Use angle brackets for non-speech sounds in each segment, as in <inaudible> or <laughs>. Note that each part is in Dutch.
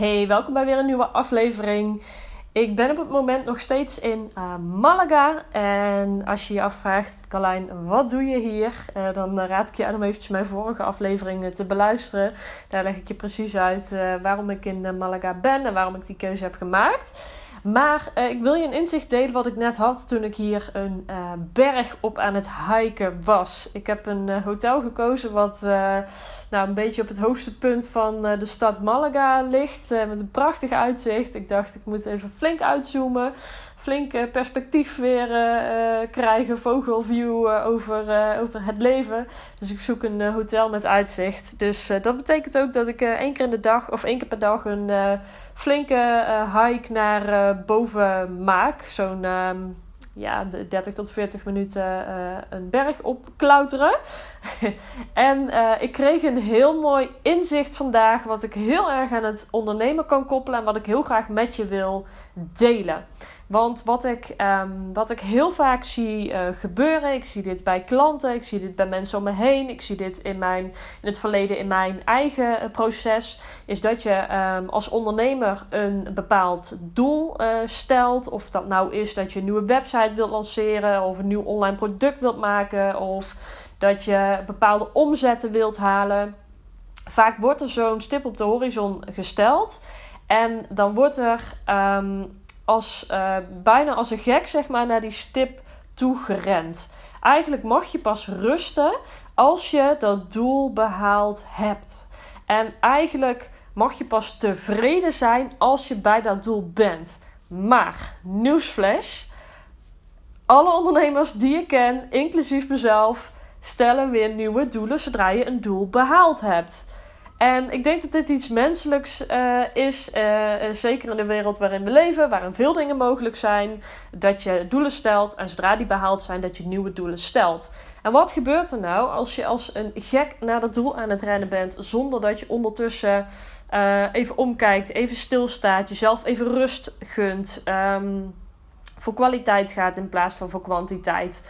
Hey, welkom bij weer een nieuwe aflevering. Ik ben op het moment nog steeds in uh, Malaga. En als je je afvraagt, Carlijn, wat doe je hier? Uh, dan raad ik je aan om eventjes mijn vorige afleveringen te beluisteren. Daar leg ik je precies uit uh, waarom ik in Malaga ben en waarom ik die keuze heb gemaakt. Maar ik wil je een inzicht delen wat ik net had toen ik hier een berg op aan het hiken was. Ik heb een hotel gekozen wat nou, een beetje op het hoogste punt van de stad Malaga ligt. Met een prachtig uitzicht. Ik dacht, ik moet even flink uitzoomen. Flink uh, perspectief weer krijgen. Vogelview over, over het leven. Dus ik zoek een hotel met uitzicht. Dus dat betekent ook dat ik één keer in de dag of één keer per dag een flinke hike naar boven maak. Zo'n ehm, ja, 30 tot 40 minuten een berg opklauteren. <laughs> en ik kreeg een heel mooi inzicht vandaag, wat ik heel erg aan het ondernemen kan koppelen en wat ik heel graag met je wil delen. Want wat ik, um, wat ik heel vaak zie uh, gebeuren, ik zie dit bij klanten, ik zie dit bij mensen om me heen, ik zie dit in, mijn, in het verleden in mijn eigen uh, proces, is dat je um, als ondernemer een bepaald doel uh, stelt. Of dat nou is dat je een nieuwe website wilt lanceren, of een nieuw online product wilt maken, of dat je bepaalde omzetten wilt halen. Vaak wordt er zo'n stip op de horizon gesteld. En dan wordt er um, als, uh, bijna als een gek zeg maar, naar die stip toe gerend. Eigenlijk mag je pas rusten als je dat doel behaald hebt. En eigenlijk mag je pas tevreden zijn als je bij dat doel bent. Maar, nieuwsflash. Alle ondernemers die ik ken, inclusief mezelf, stellen weer nieuwe doelen zodra je een doel behaald hebt. En ik denk dat dit iets menselijks uh, is, uh, zeker in de wereld waarin we leven, waarin veel dingen mogelijk zijn, dat je doelen stelt en zodra die behaald zijn, dat je nieuwe doelen stelt. En wat gebeurt er nou als je als een gek naar dat doel aan het rennen bent, zonder dat je ondertussen even omkijkt, even stilstaat, jezelf even rust gunt, um, voor kwaliteit gaat in plaats van voor kwantiteit?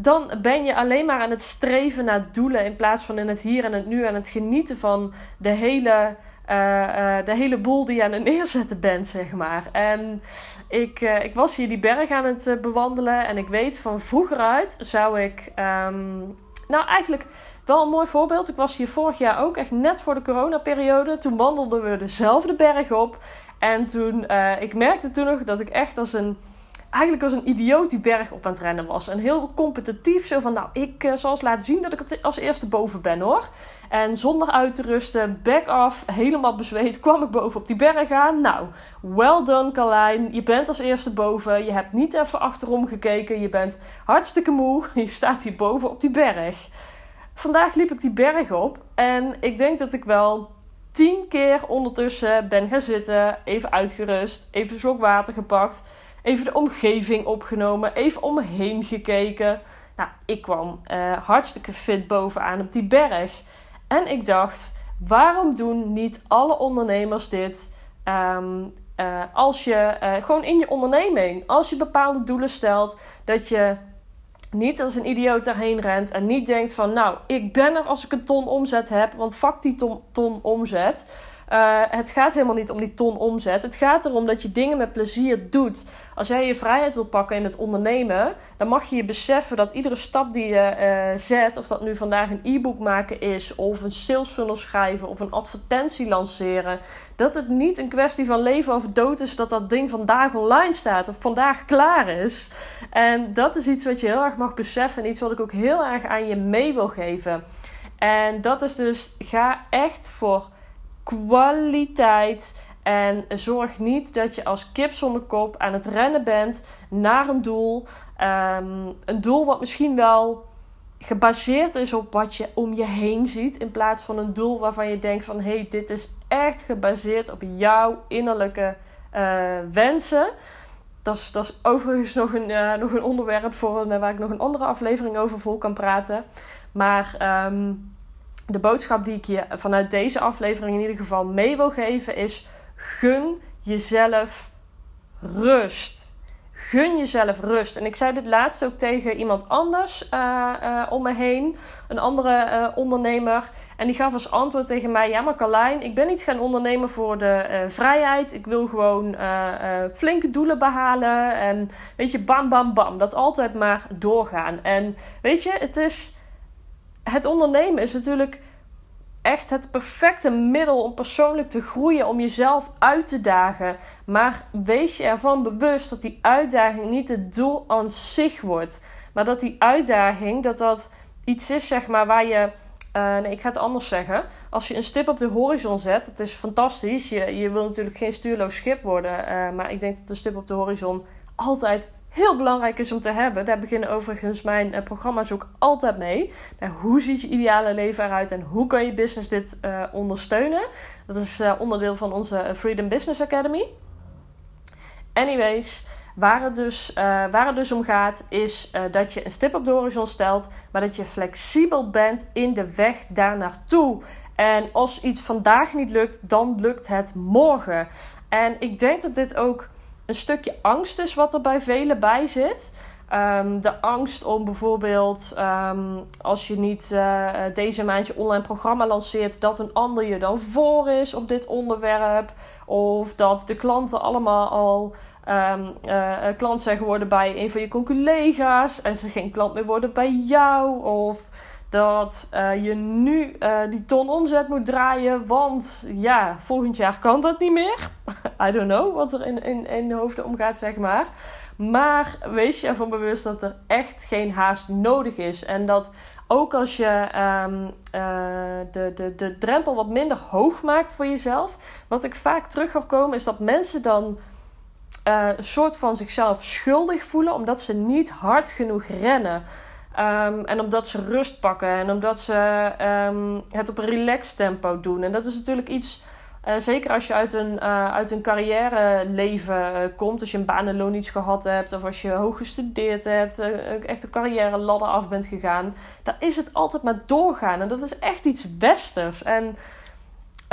Dan ben je alleen maar aan het streven naar doelen in plaats van in het hier en het nu aan het genieten van de hele, uh, uh, de hele boel die je aan het neerzetten bent, zeg maar. En ik, uh, ik was hier die berg aan het bewandelen en ik weet van vroeger uit zou ik, um, nou eigenlijk wel een mooi voorbeeld. Ik was hier vorig jaar ook echt net voor de coronaperiode. Toen wandelden we dezelfde berg op en toen, ik merkte toen nog dat ik echt als een eigenlijk als een idioot die berg op aan het rennen was. En heel competitief. Zo van, nou, ik uh, zal eens laten zien dat ik het als eerste boven ben hoor. En zonder uit te rusten, back off, helemaal bezweet, <laughs> kwam ik boven op die berg aan. Nou, well done Carlijn. Je bent als eerste boven. Je hebt niet even achterom gekeken. Je bent hartstikke moe. <laughs> Je staat hier boven op die berg. Vandaag liep ik die berg op. En ik denk dat ik wel tien keer ondertussen ben gaan zitten. Even uitgerust. Even een slok water gepakt Even de omgeving opgenomen. Even omheen gekeken. Nou, ik kwam uh, hartstikke fit bovenaan op die berg. En ik dacht, waarom doen niet alle ondernemers dit? Um, uh, als je uh, gewoon in je onderneming, als je bepaalde doelen stelt, dat je niet als een idioot daarheen rent en niet denkt van, nou, ik ben er als ik een ton omzet heb, want fuck die ton, ton omzet. Uh, het gaat helemaal niet om die ton omzet. Het gaat erom dat je dingen met plezier doet. Als jij je vrijheid wil pakken in het ondernemen, dan mag je je beseffen dat iedere stap die je uh, zet, of dat nu vandaag een e-book maken is, of een sales funnel schrijven, of een advertentie lanceren, dat het niet een kwestie van leven of dood is dat dat ding vandaag online staat of vandaag klaar is. En dat is iets wat je heel erg mag beseffen en iets wat ik ook heel erg aan je mee wil geven. En dat is dus, ga echt voor kwaliteit. En zorg niet dat je als kip zonder kop aan het rennen bent naar een doel. Um, een doel wat misschien wel gebaseerd is op wat je om je heen ziet. In plaats van een doel waarvan je denkt van... hé, hey, dit is echt gebaseerd op jouw innerlijke uh, wensen. Dat is, dat is overigens nog een, uh, nog een onderwerp voor een, waar ik nog een andere aflevering over vol kan praten. Maar... Um, de boodschap die ik je vanuit deze aflevering in ieder geval mee wil geven is: gun jezelf rust. Gun jezelf rust. En ik zei dit laatst ook tegen iemand anders uh, uh, om me heen. Een andere uh, ondernemer. En die gaf als antwoord tegen mij: Ja, maar Carlijn, ik ben niet gaan ondernemen voor de vrijheid. Ik wil gewoon flinke doelen behalen. En weet je, bam, bam, bam. Dat altijd maar doorgaan. En weet je, het is. Het ondernemen is natuurlijk echt het perfecte middel om persoonlijk te groeien, om jezelf uit te dagen. Maar wees je ervan bewust dat die uitdaging niet het doel aan zich wordt. Maar dat die uitdaging, dat dat iets is, zeg maar, waar je. Uh, nee, ik ga het anders zeggen. Als je een stip op de horizon zet, het is fantastisch. Je, je wil natuurlijk geen stuurloos schip worden. Uh, maar ik denk dat de stip op de horizon altijd heel belangrijk is om te hebben. Daar beginnen overigens mijn uh, programma's ook altijd mee. Hoe ziet je ideale leven eruit en hoe kan je business dit uh, ondersteunen? Dat is uh, onderdeel van onze Freedom Business Academy. Anyways, waar het dus, waar het dus om gaat, is dat je een stip op de horizon stelt, maar dat je flexibel bent in de weg daar naartoe. En als iets vandaag niet lukt, dan lukt het morgen. En ik denk dat dit ook een stukje angst is wat er bij velen bij zit. Um, de angst om bijvoorbeeld, um, als je niet uh, deze maand je online programma lanceert, dat een ander je dan voor is op dit onderwerp. Of dat de klanten allemaal al um, klant zijn geworden bij een van je collega's en ze geen klant meer worden bij jou. Of dat uh, je nu uh, die ton omzet moet draaien, want ja, volgend jaar kan dat niet meer. <laughs> I don't know wat er in, in, in de hoofden omgaat, zeg maar. Maar wees je ervan bewust dat er echt geen haast nodig is. En dat ook als je um, uh, de, de, de drempel wat minder hoog maakt voor jezelf, wat ik vaak terug ga komen, is dat mensen dan. Een soort van zichzelf schuldig voelen omdat ze niet hard genoeg rennen. Um, en omdat ze rust pakken en omdat ze um, het op een relaxed tempo doen. En dat is natuurlijk iets, uh, zeker als je uit een, uh, uit een carrière leven uh, komt. Als je een baan en loon iets gehad hebt. Of als je hoog gestudeerd hebt. echt een carrière ladder af bent gegaan. Daar is het altijd maar doorgaan. En dat is echt iets westers. En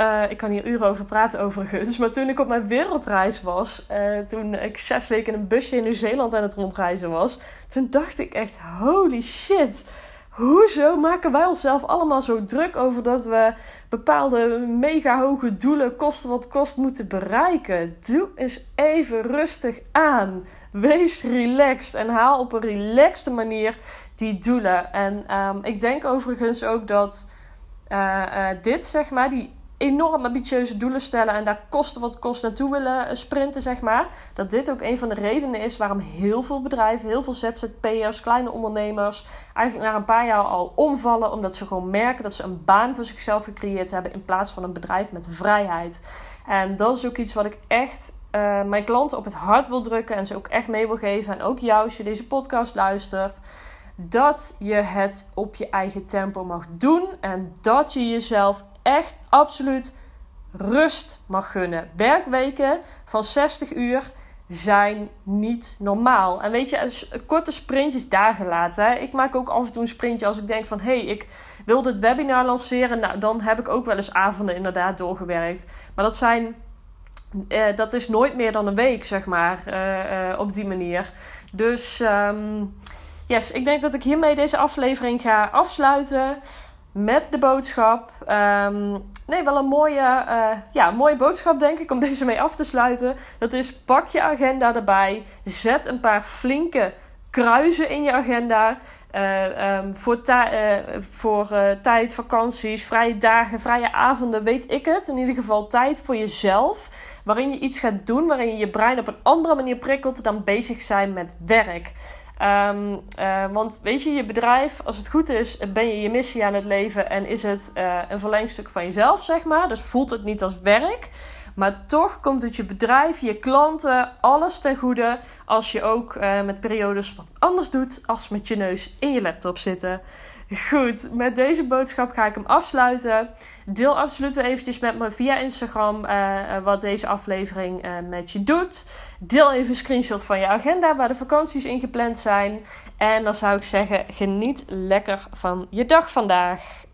uh, ik kan hier uren over praten overigens. Maar toen ik op mijn wereldreis was, uh, toen ik zes weken in een busje in Nieuw-Zeeland aan het rondreizen was, toen dacht ik echt: holy shit. Hoezo maken wij onszelf allemaal zo druk over dat we bepaalde mega hoge doelen, kosten wat kost, moeten bereiken? Doe eens even rustig aan. Wees relaxed en haal op een relaxte manier die doelen. En um, ik denk overigens ook dat uh, dit, zeg maar, die enorm ambitieuze doelen stellen en daar kosten wat kost naartoe willen eh, sprinten, zeg maar. Dat dit ook een van de redenen is waarom heel veel bedrijven, heel veel ZZP'ers, kleine ondernemers, eigenlijk na een paar jaar al omvallen, omdat ze gewoon merken dat ze een baan voor zichzelf gecreëerd hebben in plaats van een bedrijf met vrijheid. En dat is ook iets wat ik echt uh, mijn klanten op het hart wil drukken en ze ook echt mee wil geven. En ook jou, als je deze podcast luistert dat je het op je eigen tempo mag doen en dat je jezelf echt absoluut rust mag gunnen. Werkweken van 60 uur zijn niet normaal. En weet je, korte sprintjes daar gelaten. Ik maak ook af en toe een sprintje als ik denk van... hé, hey, ik wil dit webinar lanceren. Nou, dan heb ik ook wel eens avonden inderdaad doorgewerkt. Maar dat zijn... Eh, dat is nooit meer dan een week, zeg maar, uh, uh, op die manier. Dus um, yes, ik denk dat ik hiermee deze aflevering ga afsluiten met de boodschap. Um, nee, wel een mooie, uh, ja, mooie boodschap, denk ik, om <laughs> deze mee af te sluiten. Dat is: pak je agenda erbij. Zet een paar flinke kruisen in je agenda. Uh, um, voor, uh, voor tijd, vakanties, vrije dagen, vrije avonden, weet ik het. In ieder geval tijd voor jezelf. Waarin je iets gaat doen, waarin je je brein op een andere manier prikkelt dan bezig zijn met werk. Um, uh, want weet je, je bedrijf, als het goed is, ben je je missie aan het leven en is het uh, een verlengstuk van jezelf, zeg maar. Dus voelt het niet als werk. Maar toch komt het je bedrijf, je klanten, alles ten goede als je ook uh, met periodes wat anders doet als met je neus in je laptop zitten. Goed, met deze boodschap ga ik hem afsluiten. Deel absoluut eventjes met me via Instagram uh, wat deze aflevering met je doet. Deel even een screenshot van je agenda waar de vakanties in gepland zijn. En dan zou ik zeggen, geniet lekker van je dag vandaag.